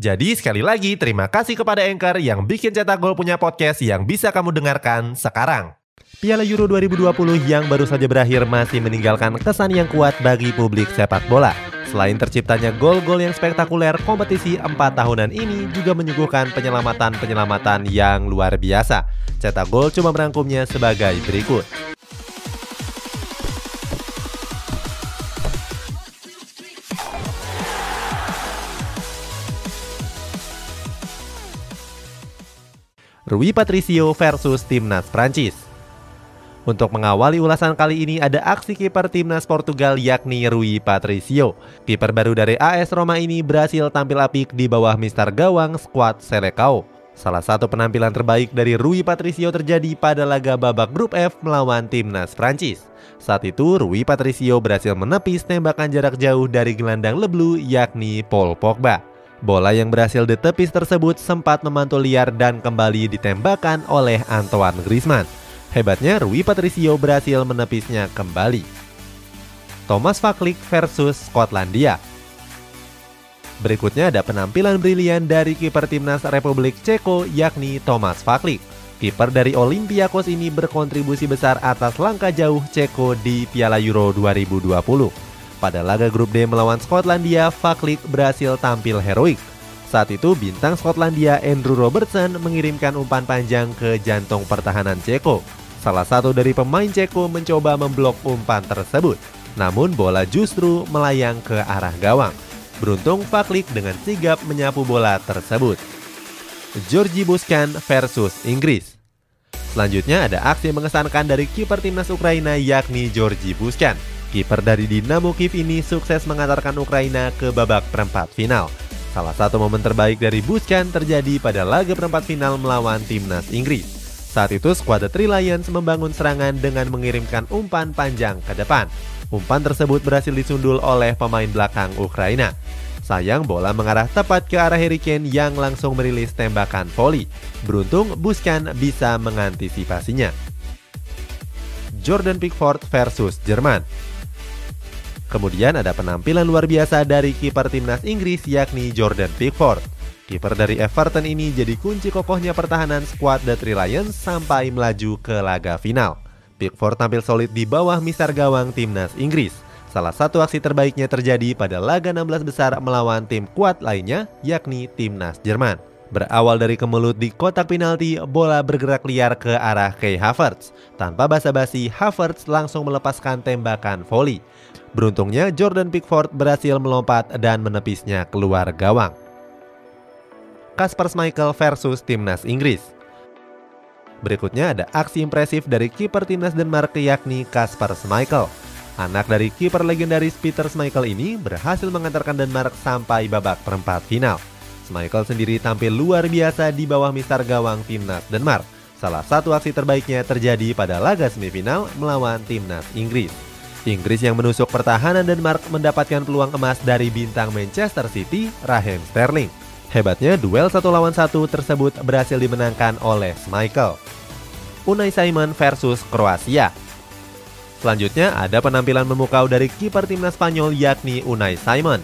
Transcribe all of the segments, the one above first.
Jadi sekali lagi terima kasih kepada Anchor yang bikin Cetak Gol punya podcast yang bisa kamu dengarkan sekarang. Piala Euro 2020 yang baru saja berakhir masih meninggalkan kesan yang kuat bagi publik sepak bola. Selain terciptanya gol-gol yang spektakuler, kompetisi 4 tahunan ini juga menyuguhkan penyelamatan-penyelamatan yang luar biasa. Cetak Gol cuma merangkumnya sebagai berikut. Rui Patricio versus Timnas Prancis. Untuk mengawali ulasan kali ini ada aksi kiper timnas Portugal yakni Rui Patricio. Kiper baru dari AS Roma ini berhasil tampil apik di bawah Mister Gawang skuad Selecao. Salah satu penampilan terbaik dari Rui Patricio terjadi pada laga babak grup F melawan timnas Prancis. Saat itu Rui Patricio berhasil menepis tembakan jarak jauh dari gelandang Leblu yakni Paul Pogba. Bola yang berhasil ditepis tersebut sempat memantul liar dan kembali ditembakkan oleh Antoine Griezmann. Hebatnya Rui Patricio berhasil menepisnya kembali. Thomas Faklik versus Skotlandia. Berikutnya ada penampilan brilian dari kiper timnas Republik Ceko yakni Thomas Faklik. Kiper dari Olympiakos ini berkontribusi besar atas langkah jauh Ceko di Piala Euro 2020. Pada laga grup D melawan Skotlandia, Faklik berhasil tampil heroik. Saat itu bintang Skotlandia Andrew Robertson mengirimkan umpan panjang ke jantung pertahanan Ceko. Salah satu dari pemain Ceko mencoba memblok umpan tersebut. Namun bola justru melayang ke arah gawang. Beruntung Faklik dengan sigap menyapu bola tersebut. Georgi Buskan versus Inggris. Selanjutnya ada aksi mengesankan dari kiper timnas Ukraina yakni Georgi Buskan. Kiper dari Dinamo Kiev ini sukses mengantarkan Ukraina ke babak perempat final. Salah satu momen terbaik dari Buskan terjadi pada laga perempat final melawan timnas Inggris. Saat itu skuad Three Lions membangun serangan dengan mengirimkan umpan panjang ke depan. Umpan tersebut berhasil disundul oleh pemain belakang Ukraina. Sayang bola mengarah tepat ke arah Harry Kane yang langsung merilis tembakan volley. Beruntung Buskan bisa mengantisipasinya. Jordan Pickford versus Jerman. Kemudian ada penampilan luar biasa dari kiper timnas Inggris yakni Jordan Pickford. Kiper dari Everton ini jadi kunci kokohnya pertahanan skuad The Three Lions sampai melaju ke laga final. Pickford tampil solid di bawah misar gawang timnas Inggris. Salah satu aksi terbaiknya terjadi pada laga 16 besar melawan tim kuat lainnya yakni timnas Jerman. Berawal dari kemelut di kotak penalti, bola bergerak liar ke arah Kai Havertz. Tanpa basa-basi, Havertz langsung melepaskan tembakan volley. Beruntungnya Jordan Pickford berhasil melompat dan menepisnya keluar gawang. Kasper Schmeichel versus timnas Inggris. Berikutnya ada aksi impresif dari kiper timnas Denmark yakni Kasper Schmeichel. Anak dari kiper legendaris Peter Schmeichel ini berhasil mengantarkan Denmark sampai babak perempat final. Schmeichel sendiri tampil luar biasa di bawah mistar gawang timnas Denmark. Salah satu aksi terbaiknya terjadi pada laga semifinal melawan timnas Inggris. Inggris yang menusuk pertahanan Denmark mendapatkan peluang emas dari bintang Manchester City, Raheem Sterling. Hebatnya, duel satu lawan satu tersebut berhasil dimenangkan oleh Michael. Unai Simon versus Kroasia. Selanjutnya ada penampilan memukau dari kiper timnas Spanyol yakni Unai Simon.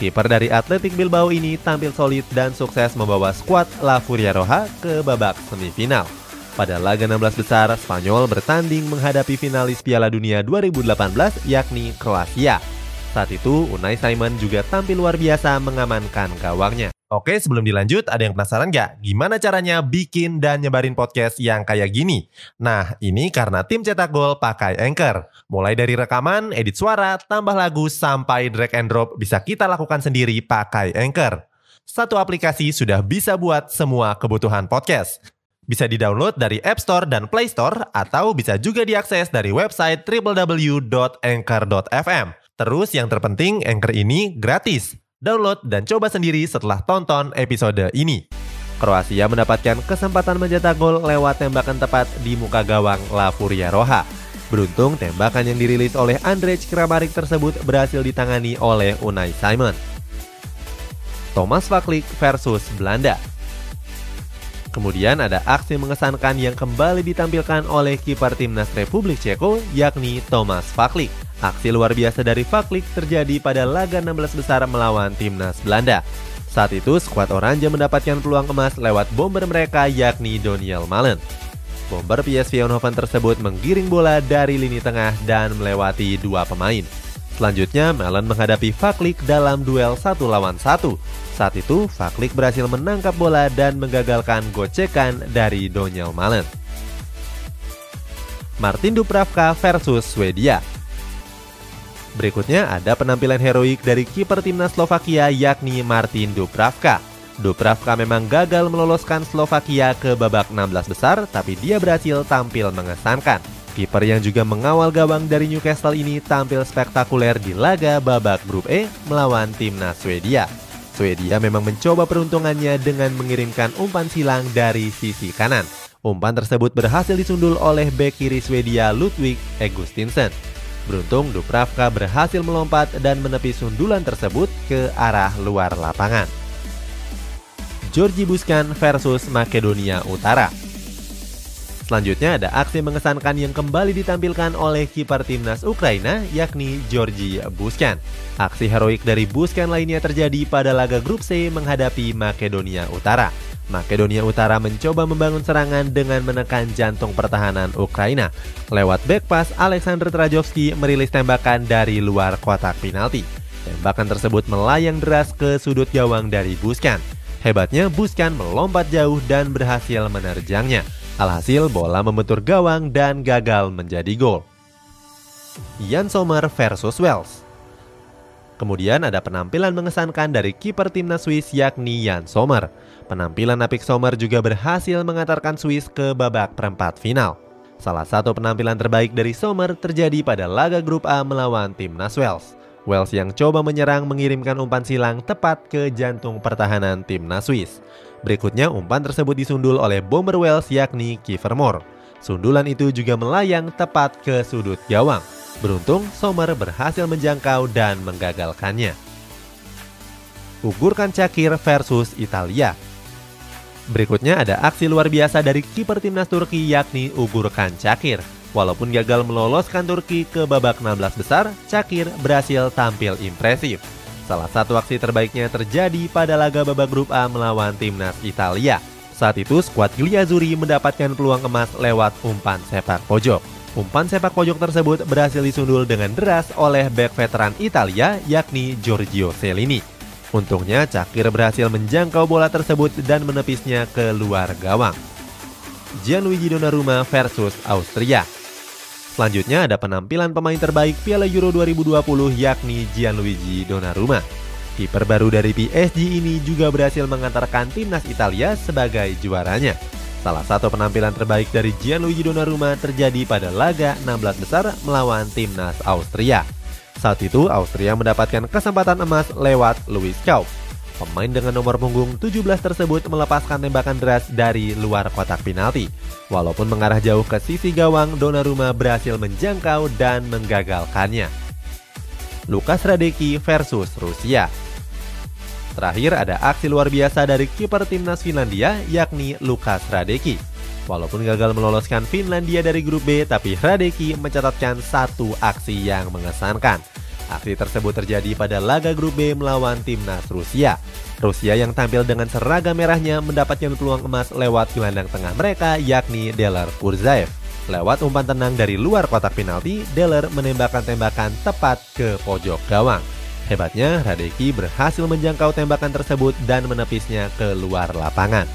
Kiper dari Athletic Bilbao ini tampil solid dan sukses membawa skuad La Furia Roja ke babak semifinal. Pada laga 16 besar, Spanyol bertanding menghadapi finalis Piala Dunia 2018 yakni Kroasia. Saat itu, Unai Simon juga tampil luar biasa mengamankan gawangnya. Oke, sebelum dilanjut, ada yang penasaran nggak? Gimana caranya bikin dan nyebarin podcast yang kayak gini? Nah, ini karena tim cetak gol pakai Anchor. Mulai dari rekaman, edit suara, tambah lagu, sampai drag and drop bisa kita lakukan sendiri pakai Anchor. Satu aplikasi sudah bisa buat semua kebutuhan podcast. Bisa di-download dari App Store dan Play Store atau bisa juga diakses dari website www.anchor.fm. Terus yang terpenting Anchor ini gratis. Download dan coba sendiri setelah tonton episode ini. Kroasia mendapatkan kesempatan mencetak gol lewat tembakan tepat di muka gawang La Furia Roja. Beruntung tembakan yang dirilis oleh Andrej Kramaric tersebut berhasil ditangani oleh Unai Simon. Thomas Vaklik versus Belanda Kemudian ada aksi mengesankan yang kembali ditampilkan oleh kiper timnas Republik Ceko yakni Thomas Vaklik. Aksi luar biasa dari Vaklik terjadi pada laga 16 besar melawan timnas Belanda. Saat itu, skuad Oranje mendapatkan peluang emas lewat bomber mereka yakni Doniel Malen. Bomber PSV Eindhoven tersebut menggiring bola dari lini tengah dan melewati dua pemain. Selanjutnya, Malen menghadapi Faklik dalam duel satu lawan satu. Saat itu, Faklik berhasil menangkap bola dan menggagalkan gocekan dari Doniel Malen. Martin Dubravka versus Swedia Berikutnya ada penampilan heroik dari kiper timnas Slovakia yakni Martin Dubravka. Dubravka memang gagal meloloskan Slovakia ke babak 16 besar, tapi dia berhasil tampil mengesankan. Kiper yang juga mengawal gawang dari Newcastle ini tampil spektakuler di laga babak grup E melawan timnas Swedia. Swedia memang mencoba peruntungannya dengan mengirimkan umpan silang dari sisi kanan. Umpan tersebut berhasil disundul oleh bek kiri Swedia Ludwig Egustinsen. Beruntung Dubravka berhasil melompat dan menepis sundulan tersebut ke arah luar lapangan. Georgi Buskan versus Makedonia Utara. Selanjutnya ada aksi mengesankan yang kembali ditampilkan oleh kiper timnas Ukraina yakni Georgi Buskan. Aksi heroik dari Buskan lainnya terjadi pada laga grup C menghadapi Makedonia Utara. Makedonia Utara mencoba membangun serangan dengan menekan jantung pertahanan Ukraina. Lewat back pass, Alexander Trajovski merilis tembakan dari luar kotak penalti. Tembakan tersebut melayang deras ke sudut gawang dari Buskan. Hebatnya, Buskan melompat jauh dan berhasil menerjangnya. Alhasil, bola membentur gawang dan gagal menjadi gol. Jan Sommer versus Wales Kemudian ada penampilan mengesankan dari kiper timnas Swiss yakni Jan Sommer. Penampilan apik Sommer juga berhasil mengantarkan Swiss ke babak perempat final. Salah satu penampilan terbaik dari Sommer terjadi pada laga grup A melawan timnas Wales. Wales yang coba menyerang mengirimkan umpan silang tepat ke jantung pertahanan timnas Swiss. Berikutnya umpan tersebut disundul oleh bomber Wales yakni Kiefer Moore. Sundulan itu juga melayang tepat ke sudut gawang. Beruntung, Sommer berhasil menjangkau dan menggagalkannya. Ugurkan Cakir versus Italia Berikutnya ada aksi luar biasa dari kiper timnas Turki yakni Ugurkan Cakir. Walaupun gagal meloloskan Turki ke babak 16 besar, Cakir berhasil tampil impresif. Salah satu aksi terbaiknya terjadi pada laga babak grup A melawan timnas Italia. Saat itu skuad Gliazuri mendapatkan peluang emas lewat umpan sepak pojok. Umpan sepak pojok tersebut berhasil disundul dengan deras oleh bek veteran Italia yakni Giorgio Cellini. Untungnya Cakir berhasil menjangkau bola tersebut dan menepisnya ke luar gawang. Gianluigi Donnarumma versus Austria. Selanjutnya ada penampilan pemain terbaik Piala Euro 2020 yakni Gianluigi Donnarumma. Kiper baru dari PSG ini juga berhasil mengantarkan timnas Italia sebagai juaranya. Salah satu penampilan terbaik dari Gianluigi Donnarumma terjadi pada laga 16 besar melawan timnas Austria. Saat itu Austria mendapatkan kesempatan emas lewat Louis Kauf. Pemain dengan nomor punggung 17 tersebut melepaskan tembakan deras dari luar kotak penalti. Walaupun mengarah jauh ke sisi gawang, Donnarumma berhasil menjangkau dan menggagalkannya. Lukas Radecki versus Rusia Terakhir ada aksi luar biasa dari kiper timnas Finlandia yakni Lukas Radecki. Walaupun gagal meloloskan Finlandia dari grup B, tapi Radecki mencatatkan satu aksi yang mengesankan. Aksi tersebut terjadi pada laga grup B melawan timnas Rusia. Rusia yang tampil dengan seragam merahnya mendapatkan peluang emas lewat gelandang tengah mereka yakni Deler Kurzaev. Lewat umpan tenang dari luar kotak penalti, Deller menembakkan tembakan tepat ke pojok gawang. Hebatnya, Radeki berhasil menjangkau tembakan tersebut dan menepisnya ke luar lapangan.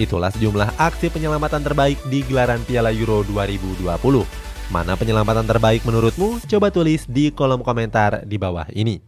Itulah sejumlah aksi penyelamatan terbaik di gelaran Piala Euro 2020. Mana penyelamatan terbaik menurutmu? Coba tulis di kolom komentar di bawah ini.